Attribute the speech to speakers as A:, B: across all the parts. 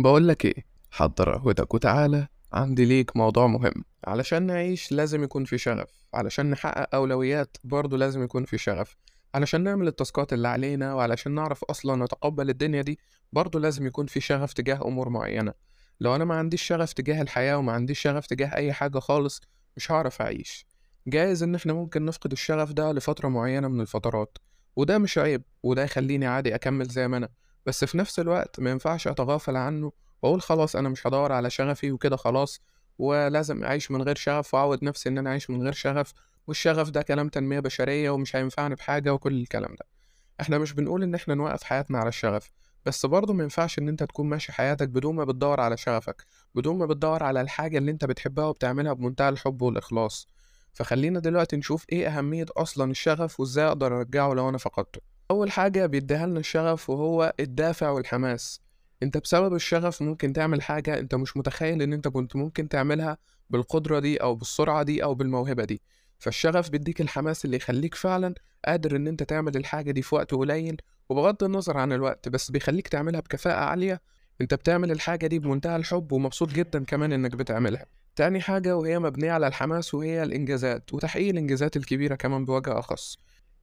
A: بقول لك إيه حضر قهوتك وتعالى عندي ليك موضوع مهم. علشان نعيش لازم يكون في شغف. علشان نحقق أولويات برضه لازم يكون في شغف. علشان نعمل التاسكات اللي علينا وعلشان نعرف أصلا نتقبل الدنيا دي برضه لازم يكون في شغف تجاه أمور معينة. لو أنا ما عنديش شغف تجاه الحياة وما عنديش شغف تجاه أي حاجة خالص مش هعرف أعيش. جايز إن إحنا ممكن نفقد الشغف ده لفترة معينة من الفترات. وده مش عيب وده يخليني عادي أكمل زي ما أنا. بس في نفس الوقت ما ينفعش أتغافل عنه. وأقول خلاص أنا مش هدور على شغفي وكده خلاص ولازم أعيش من غير شغف وأعود نفسي إن أنا أعيش من غير شغف والشغف ده كلام تنمية بشرية ومش هينفعني بحاجة وكل الكلام ده. إحنا مش بنقول إن إحنا نوقف حياتنا على الشغف بس برضه ما ينفعش إن أنت تكون ماشي حياتك بدون ما بتدور على شغفك بدون ما بتدور على الحاجة اللي أنت بتحبها وبتعملها بمنتهى الحب والإخلاص. فخلينا دلوقتي نشوف إيه أهمية أصلا الشغف وإزاي أقدر أرجعه لو أنا فقدته. أول حاجة بيديها لنا الشغف وهو الدافع والحماس. أنت بسبب الشغف ممكن تعمل حاجة أنت مش متخيل إن أنت كنت ممكن تعملها بالقدرة دي أو بالسرعة دي أو بالموهبة دي. فالشغف بيديك الحماس اللي يخليك فعلا قادر إن أنت تعمل الحاجة دي في وقت قليل وبغض النظر عن الوقت بس بيخليك تعملها بكفاءة عالية. أنت بتعمل الحاجة دي بمنتهى الحب ومبسوط جدا كمان إنك بتعملها. تاني حاجة وهي مبنية على الحماس وهي الإنجازات وتحقيق الإنجازات الكبيرة كمان بوجه أخص.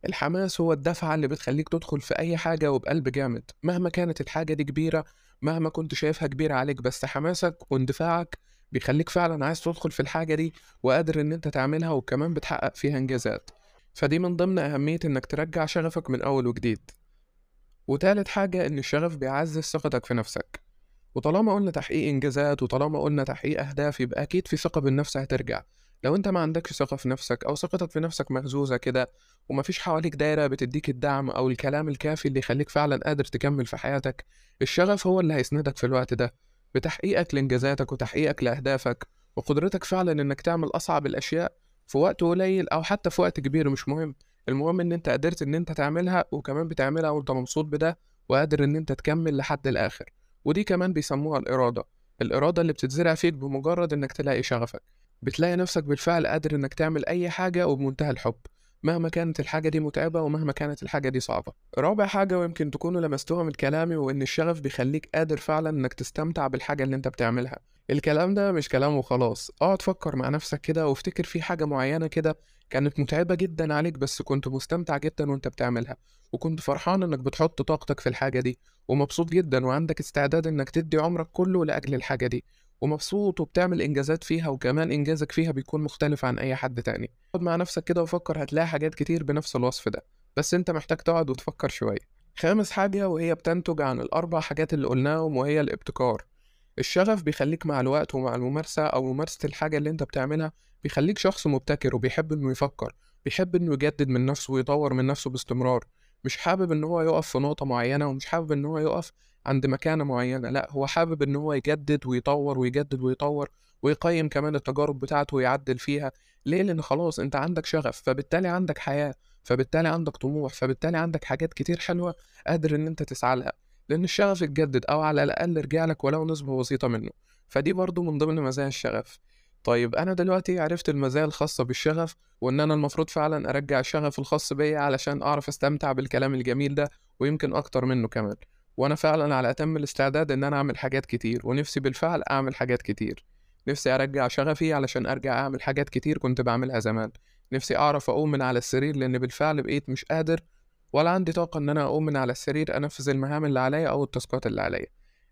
A: الحماس هو الدفعة اللي بتخليك تدخل في أي حاجة وبقلب جامد. مهما كانت الحاجة دي كبيرة مهما كنت شايفها كبيرة عليك بس حماسك واندفاعك بيخليك فعلا عايز تدخل في الحاجة دي وقادر إن أنت تعملها وكمان بتحقق فيها إنجازات. فدي من ضمن أهمية إنك ترجع شغفك من أول وجديد. وتالت حاجة إن الشغف بيعزز ثقتك في نفسك. وطالما قلنا تحقيق إنجازات وطالما قلنا تحقيق أهداف يبقى أكيد في ثقة بالنفس هترجع. لو انت ما عندكش ثقة في نفسك أو ثقتك في نفسك مهزوزة كده ومفيش حواليك دايرة بتديك الدعم أو الكلام الكافي اللي يخليك فعلا قادر تكمل في حياتك الشغف هو اللي هيسندك في الوقت ده. بتحقيقك لإنجازاتك وتحقيقك لأهدافك وقدرتك فعلا إنك تعمل أصعب الأشياء في وقت قليل أو حتى في وقت كبير مش مهم. المهم إن أنت قدرت إن أنت تعملها وكمان بتعملها وأنت مبسوط بده وقادر إن أنت تكمل لحد الآخر. ودي كمان بيسموها الإرادة. الإرادة اللي بتتزرع فيك بمجرد إنك تلاقي شغفك. بتلاقي نفسك بالفعل قادر إنك تعمل أي حاجة وبمنتهى الحب مهما كانت الحاجة دي متعبة ومهما كانت الحاجة دي صعبة. رابع حاجة ويمكن تكونوا لمستوها من كلامي وإن الشغف بيخليك قادر فعلا إنك تستمتع بالحاجة اللي أنت بتعملها. الكلام ده مش كلام وخلاص. اقعد فكر مع نفسك كده وافتكر في حاجة معينة كده كانت متعبة جدا عليك بس كنت مستمتع جدا وأنت بتعملها وكنت فرحان إنك بتحط طاقتك في الحاجة دي ومبسوط جدا وعندك استعداد إنك تدي عمرك كله لأجل الحاجة دي. ومبسوط وبتعمل إنجازات فيها وكمان إنجازك فيها بيكون مختلف عن أي حد تاني. اقعد مع نفسك كده وفكر هتلاقي حاجات كتير بنفس الوصف ده. بس أنت محتاج تقعد وتفكر شوية. خامس حاجة وهي بتنتج عن الأربع حاجات اللي قلناهم وهي الابتكار. الشغف بيخليك مع الوقت ومع الممارسة أو ممارسة الحاجة اللي أنت بتعملها بيخليك شخص مبتكر وبيحب إنه يفكر بيحب إنه يجدد من نفسه ويطور من نفسه باستمرار. مش حابب إن هو يقف في نقطة معينة ومش حابب إن هو يقف عند مكانة معينة. لا هو حابب إن هو يجدد ويطور ويجدد ويطور ويقيم كمان التجارب بتاعته ويعدل فيها. ليه؟ لأن خلاص أنت عندك شغف فبالتالي عندك حياة فبالتالي عندك طموح فبالتالي عندك حاجات كتير حلوة قادر إن أنت تسعى لها. لأن الشغف اتجدد أو على الأقل رجع لك ولو نسبة بسيطة منه. فدي برضو من ضمن مزايا الشغف. طيب أنا دلوقتي عرفت المزايا الخاصة بالشغف وإن أنا المفروض فعلا أرجع الشغف الخاص بيا علشان أعرف أستمتع بالكلام الجميل ده ويمكن أكتر منه كمان. وأنا فعلا على أتم الاستعداد إن أنا أعمل حاجات كتير ونفسي بالفعل أعمل حاجات كتير. نفسي أرجع شغفي علشان أرجع أعمل حاجات كتير كنت بعملها زمان. نفسي أعرف أقوم من على السرير لأن بالفعل بقيت مش قادر ولا عندي طاقة إن أنا أقوم من على السرير أنفذ المهام اللي عليا أو التاسكات اللي عليا.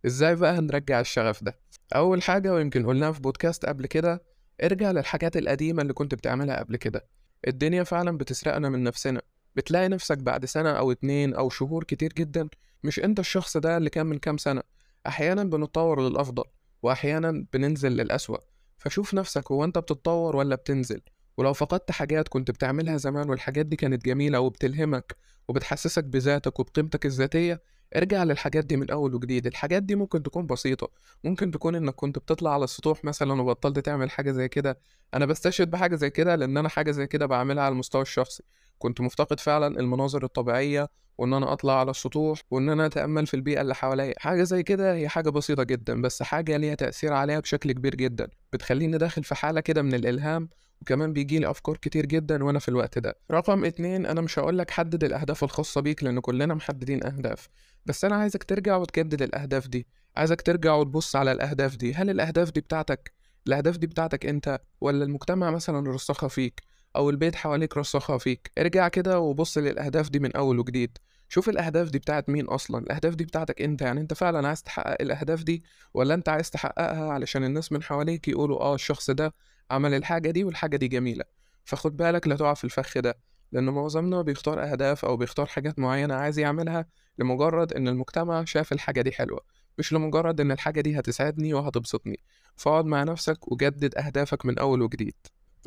A: إزاي بقى هنرجع الشغف ده؟ أول حاجة ويمكن قلناها في بودكاست قبل كده ارجع للحاجات القديمة اللي كنت بتعملها قبل كده. الدنيا فعلا بتسرقنا من نفسنا. بتلاقي نفسك بعد سنة أو اتنين أو شهور كتير جدا مش أنت الشخص ده اللي كان من كام سنة. أحيانا بنتطور للأفضل وأحيانا بننزل للأسوأ. فشوف نفسك هو أنت بتتطور ولا بتنزل؟ ولو فقدت حاجات كنت بتعملها زمان والحاجات دي كانت جميلة وبتلهمك وبتحسسك بذاتك وبقيمتك الذاتية ارجع للحاجات دي من أول وجديد. الحاجات دي ممكن تكون بسيطة. ممكن تكون إنك كنت بتطلع على السطوح مثلا وبطلت تعمل حاجة زي كده. أنا بستشهد بحاجة زي كده لأن أنا حاجة زي كده بعملها على المستوى الشخصي. كنت مفتقد فعلا المناظر الطبيعية وإن أنا أطلع على السطوح وإن أنا أتأمل في البيئة اللي حواليا. حاجة زي كده هي حاجة بسيطة جدا بس حاجة ليها تأثير عليها بشكل كبير جدا. بتخليني داخل في حالة كده من الإلهام وكمان بيجيلي أفكار كتير جدا وأنا في الوقت ده. رقم اتنين أنا مش هقولك حدد الأهداف الخاصة بيك لأن كلنا محددين أهداف بس أنا عايزك ترجع وتجدد الأهداف دي. عايزك ترجع وتبص على الأهداف دي. هل الأهداف دي بتاعتك الأهداف دي بتاعتك أنت ولا المجتمع مثلا رسخها فيك؟ أو البيت حواليك رسخها فيك ارجع كده وبص للأهداف دي من أول وجديد. شوف الأهداف دي بتاعت مين أصلا؟ الأهداف دي بتاعتك أنت. يعني أنت فعلا عايز تحقق الأهداف دي ولا أنت عايز تحققها علشان الناس من حواليك يقولوا آه الشخص ده عمل الحاجة دي والحاجة دي جميلة. فخد بالك لا تقع في الفخ ده لأن معظمنا بيختار أهداف أو بيختار حاجات معينة عايز يعملها لمجرد إن المجتمع شاف الحاجة دي حلوة مش لمجرد إن الحاجة دي هتسعدني وهتبسطني. فاقعد مع نفسك وجدد أهدافك من أول وجديد.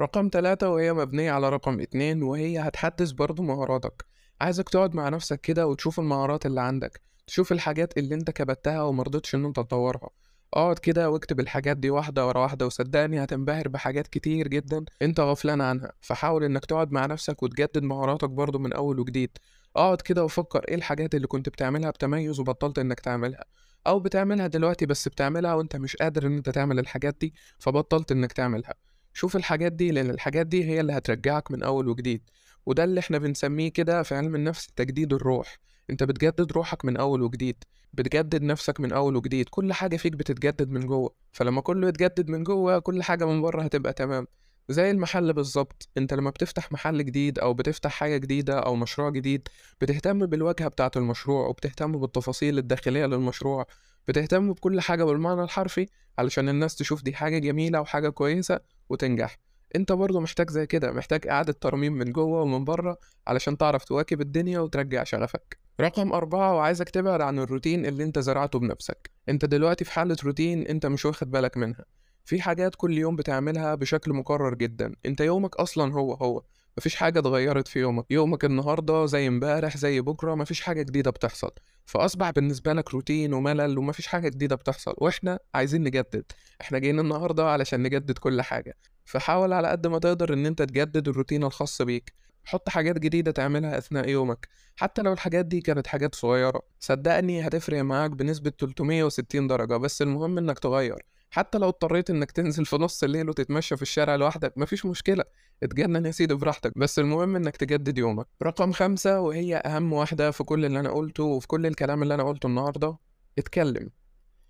A: رقم تلاتة وهي مبنية على رقم اتنين وهي هتحدث برضو مهاراتك. عايزك تقعد مع نفسك كده وتشوف المهارات اللي عندك. تشوف الحاجات اللي انت كبتها ومرضتش ان انت تطورها. اقعد كده واكتب الحاجات دي واحدة ورا واحدة وصدقني هتنبهر بحاجات كتير جدا انت غفلان عنها. فحاول انك تقعد مع نفسك وتجدد مهاراتك برضو من أول وجديد. اقعد كده وفكر إيه الحاجات اللي كنت بتعملها بتميز وبطلت انك تعملها. أو بتعملها دلوقتي بس بتعملها وانت مش قادر ان انت تعمل الحاجات دي فبطلت انك تعملها. شوف الحاجات دي لأن الحاجات دي هي اللي هترجعك من أول وجديد. وده اللي إحنا بنسميه كده في علم النفس تجديد الروح. أنت بتجدد روحك من أول وجديد بتجدد نفسك من أول وجديد. كل حاجة فيك بتتجدد من جوه. فلما كله يتجدد من جوه كل حاجة من بره هتبقى تمام. زي المحل بالظبط. أنت لما بتفتح محل جديد أو بتفتح حاجة جديدة أو مشروع جديد بتهتم بالواجهة بتاعة المشروع وبتهتم بالتفاصيل الداخلية للمشروع. بتهتم بكل حاجة بالمعنى الحرفي علشان الناس تشوف دي حاجة جميلة وحاجة كويسة وتنجح. انت برضه محتاج زي كده محتاج إعادة ترميم من جوه ومن بره علشان تعرف تواكب الدنيا وترجع شغفك. رقم أربعة وعايزك تبعد عن الروتين اللي انت زرعته بنفسك. انت دلوقتي في حالة روتين انت مش واخد بالك منها. في حاجات كل يوم بتعملها بشكل مكرر جدا. انت يومك أصلا هو هو. مفيش حاجة اتغيرت في يومك. يومك النهاردة زي امبارح زي بكرة مفيش حاجة جديدة بتحصل. فأصبح بالنسبة لك روتين وملل ومفيش حاجة جديدة بتحصل. وإحنا عايزين نجدد. إحنا جايين النهاردة علشان نجدد كل حاجة. فحاول على قد ما تقدر إن أنت تجدد الروتين الخاص بيك. حط حاجات جديدة تعملها أثناء يومك. حتى لو الحاجات دي كانت حاجات صغيرة. صدقني هتفرق معاك بنسبة 360 درجة. بس المهم إنك تغير. حتى لو اضطريت إنك تنزل في نص الليل وتتمشى في الشارع لوحدك مفيش مشكلة. اتجنن يا سيدي براحتك. بس المهم إنك تجدد يومك. رقم خمسة وهي أهم واحدة في كل اللي أنا قلته وفي كل الكلام اللي أنا قلته النهاردة اتكلم.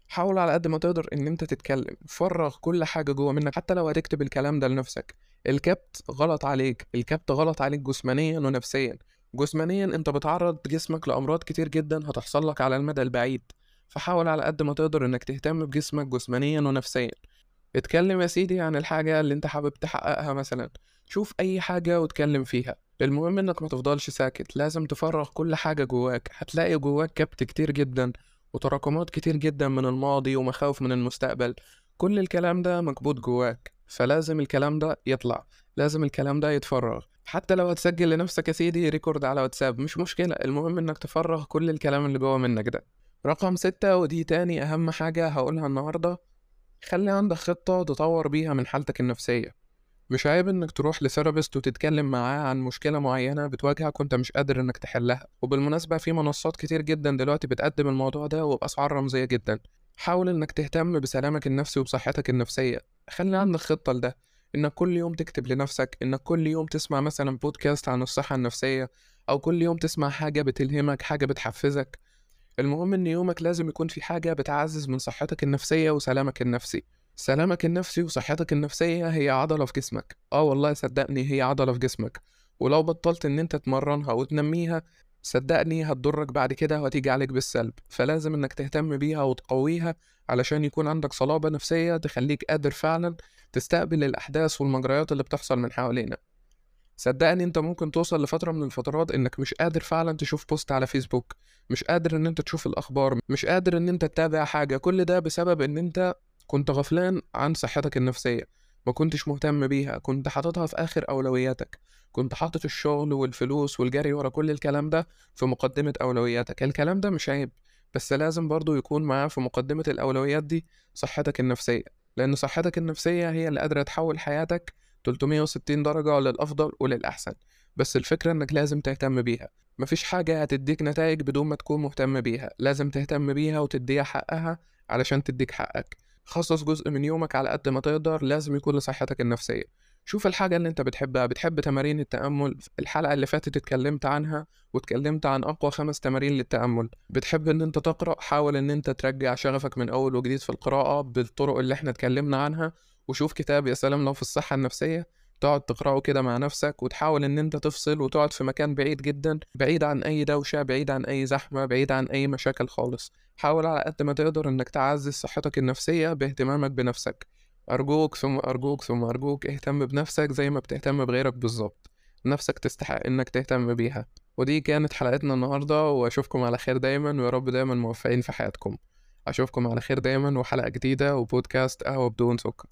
A: حاول على قد ما تقدر إن أنت تتكلم. فرغ كل حاجة جوه منك حتى لو هتكتب الكلام ده لنفسك. الكبت غلط عليك. الكبت غلط عليك جسمانيا ونفسيا. جسمانيا أنت بتعرض جسمك لأمراض كتير جدا هتحصل لك على المدى البعيد. فحاول على قد ما تقدر إنك تهتم بجسمك جسمانيا ونفسيا. اتكلم يا سيدي عن الحاجة اللي انت حابب تحققها مثلا. شوف أي حاجة واتكلم فيها. المهم إنك ما تفضلش ساكت. لازم تفرغ كل حاجة جواك. هتلاقي جواك كبت كتير جدا وتراكمات كتير جدا من الماضي ومخاوف من المستقبل. كل الكلام ده مكبوت جواك. فلازم الكلام ده يطلع. لازم الكلام ده يتفرغ. حتى لو هتسجل لنفسك يا سيدي ريكورد على واتساب. مش مشكلة. المهم إنك تفرغ كل الكلام اللي جوا منك ده. رقم ستة ودي تاني أهم حاجة هقولها النهاردة. خلي عندك خطة تطور بيها من حالتك النفسية. مش عيب إنك تروح لثيرابيست وتتكلم معاه عن مشكلة معينة بتواجهك وأنت مش قادر إنك تحلها. وبالمناسبة في منصات كتير جدا دلوقتي بتقدم الموضوع ده وبأسعار رمزية جدا. حاول إنك تهتم بسلامك النفسي وبصحتك النفسية. خلي عندك خطة لده. إنك كل يوم تكتب لنفسك. إنك كل يوم تسمع مثلا بودكاست عن الصحة النفسية. أو كل يوم تسمع حاجة بتلهمك حاجة بتحفزك. المهم إن يومك لازم يكون في حاجة بتعزز من صحتك النفسية وسلامك النفسي. سلامك النفسي وصحتك النفسية هي عضلة في جسمك. آه والله صدقني هي عضلة في جسمك. ولو بطلت إن أنت تمرنها وتنميها صدقني هتضرك بعد كده وهتيجي عليك بالسلب. فلازم إنك تهتم بيها وتقويها علشان يكون عندك صلابة نفسية تخليك قادر فعلا تستقبل الأحداث والمجريات اللي بتحصل من حوالينا. صدقني انت ممكن توصل لفترة من الفترات انك مش قادر فعلا تشوف بوست على فيسبوك مش قادر ان انت تشوف الأخبار مش قادر ان انت تتابع حاجة. كل ده بسبب ان انت كنت غفلان عن صحتك النفسية ما كنتش مهتم بيها كنت حاططها في آخر أولوياتك. كنت حاطط الشغل والفلوس والجري ورا كل الكلام ده في مقدمة أولوياتك. الكلام ده مش عيب بس لازم برضو يكون معاه في مقدمة الأولويات دي صحتك النفسية لأن صحتك النفسية هي اللي قادرة تحول حياتك 360 درجة للأفضل وللأحسن بس الفكرة إنك لازم تهتم بيها. مفيش حاجة هتديك نتائج بدون ما تكون مهتم بيها. لازم تهتم بيها وتديها حقها علشان تديك حقك. خصص جزء من يومك على قد ما تقدر لازم يكون لصحتك النفسية. شوف الحاجة اللي أنت بتحبها. بتحب تمارين التأمل؟ الحلقة اللي فاتت اتكلمت عنها واتكلمت عن أقوى خمس تمارين للتأمل. بتحب إن أنت تقرأ؟ حاول إن أنت ترجع شغفك من أول وجديد في القراءة بالطرق اللي إحنا اتكلمنا عنها وشوف كتاب يا سلام لو في الصحة النفسية تقعد تقرأه كده مع نفسك وتحاول إن أنت تفصل وتقعد في مكان بعيد جدا بعيد عن أي دوشة بعيد عن أي زحمة بعيد عن أي مشاكل خالص. حاول على قد ما تقدر إنك تعزز صحتك النفسية باهتمامك بنفسك. أرجوك ثم أرجوك ثم أرجوك اهتم بنفسك زي ما بتهتم بغيرك بالظبط. نفسك تستحق إنك تهتم بيها. ودي كانت حلقتنا النهاردة وأشوفكم على خير دايما ويا رب دايما موفقين في حياتكم. أشوفكم على خير دايما وحلقة جديدة وبودكاست قهوة بدون سكر.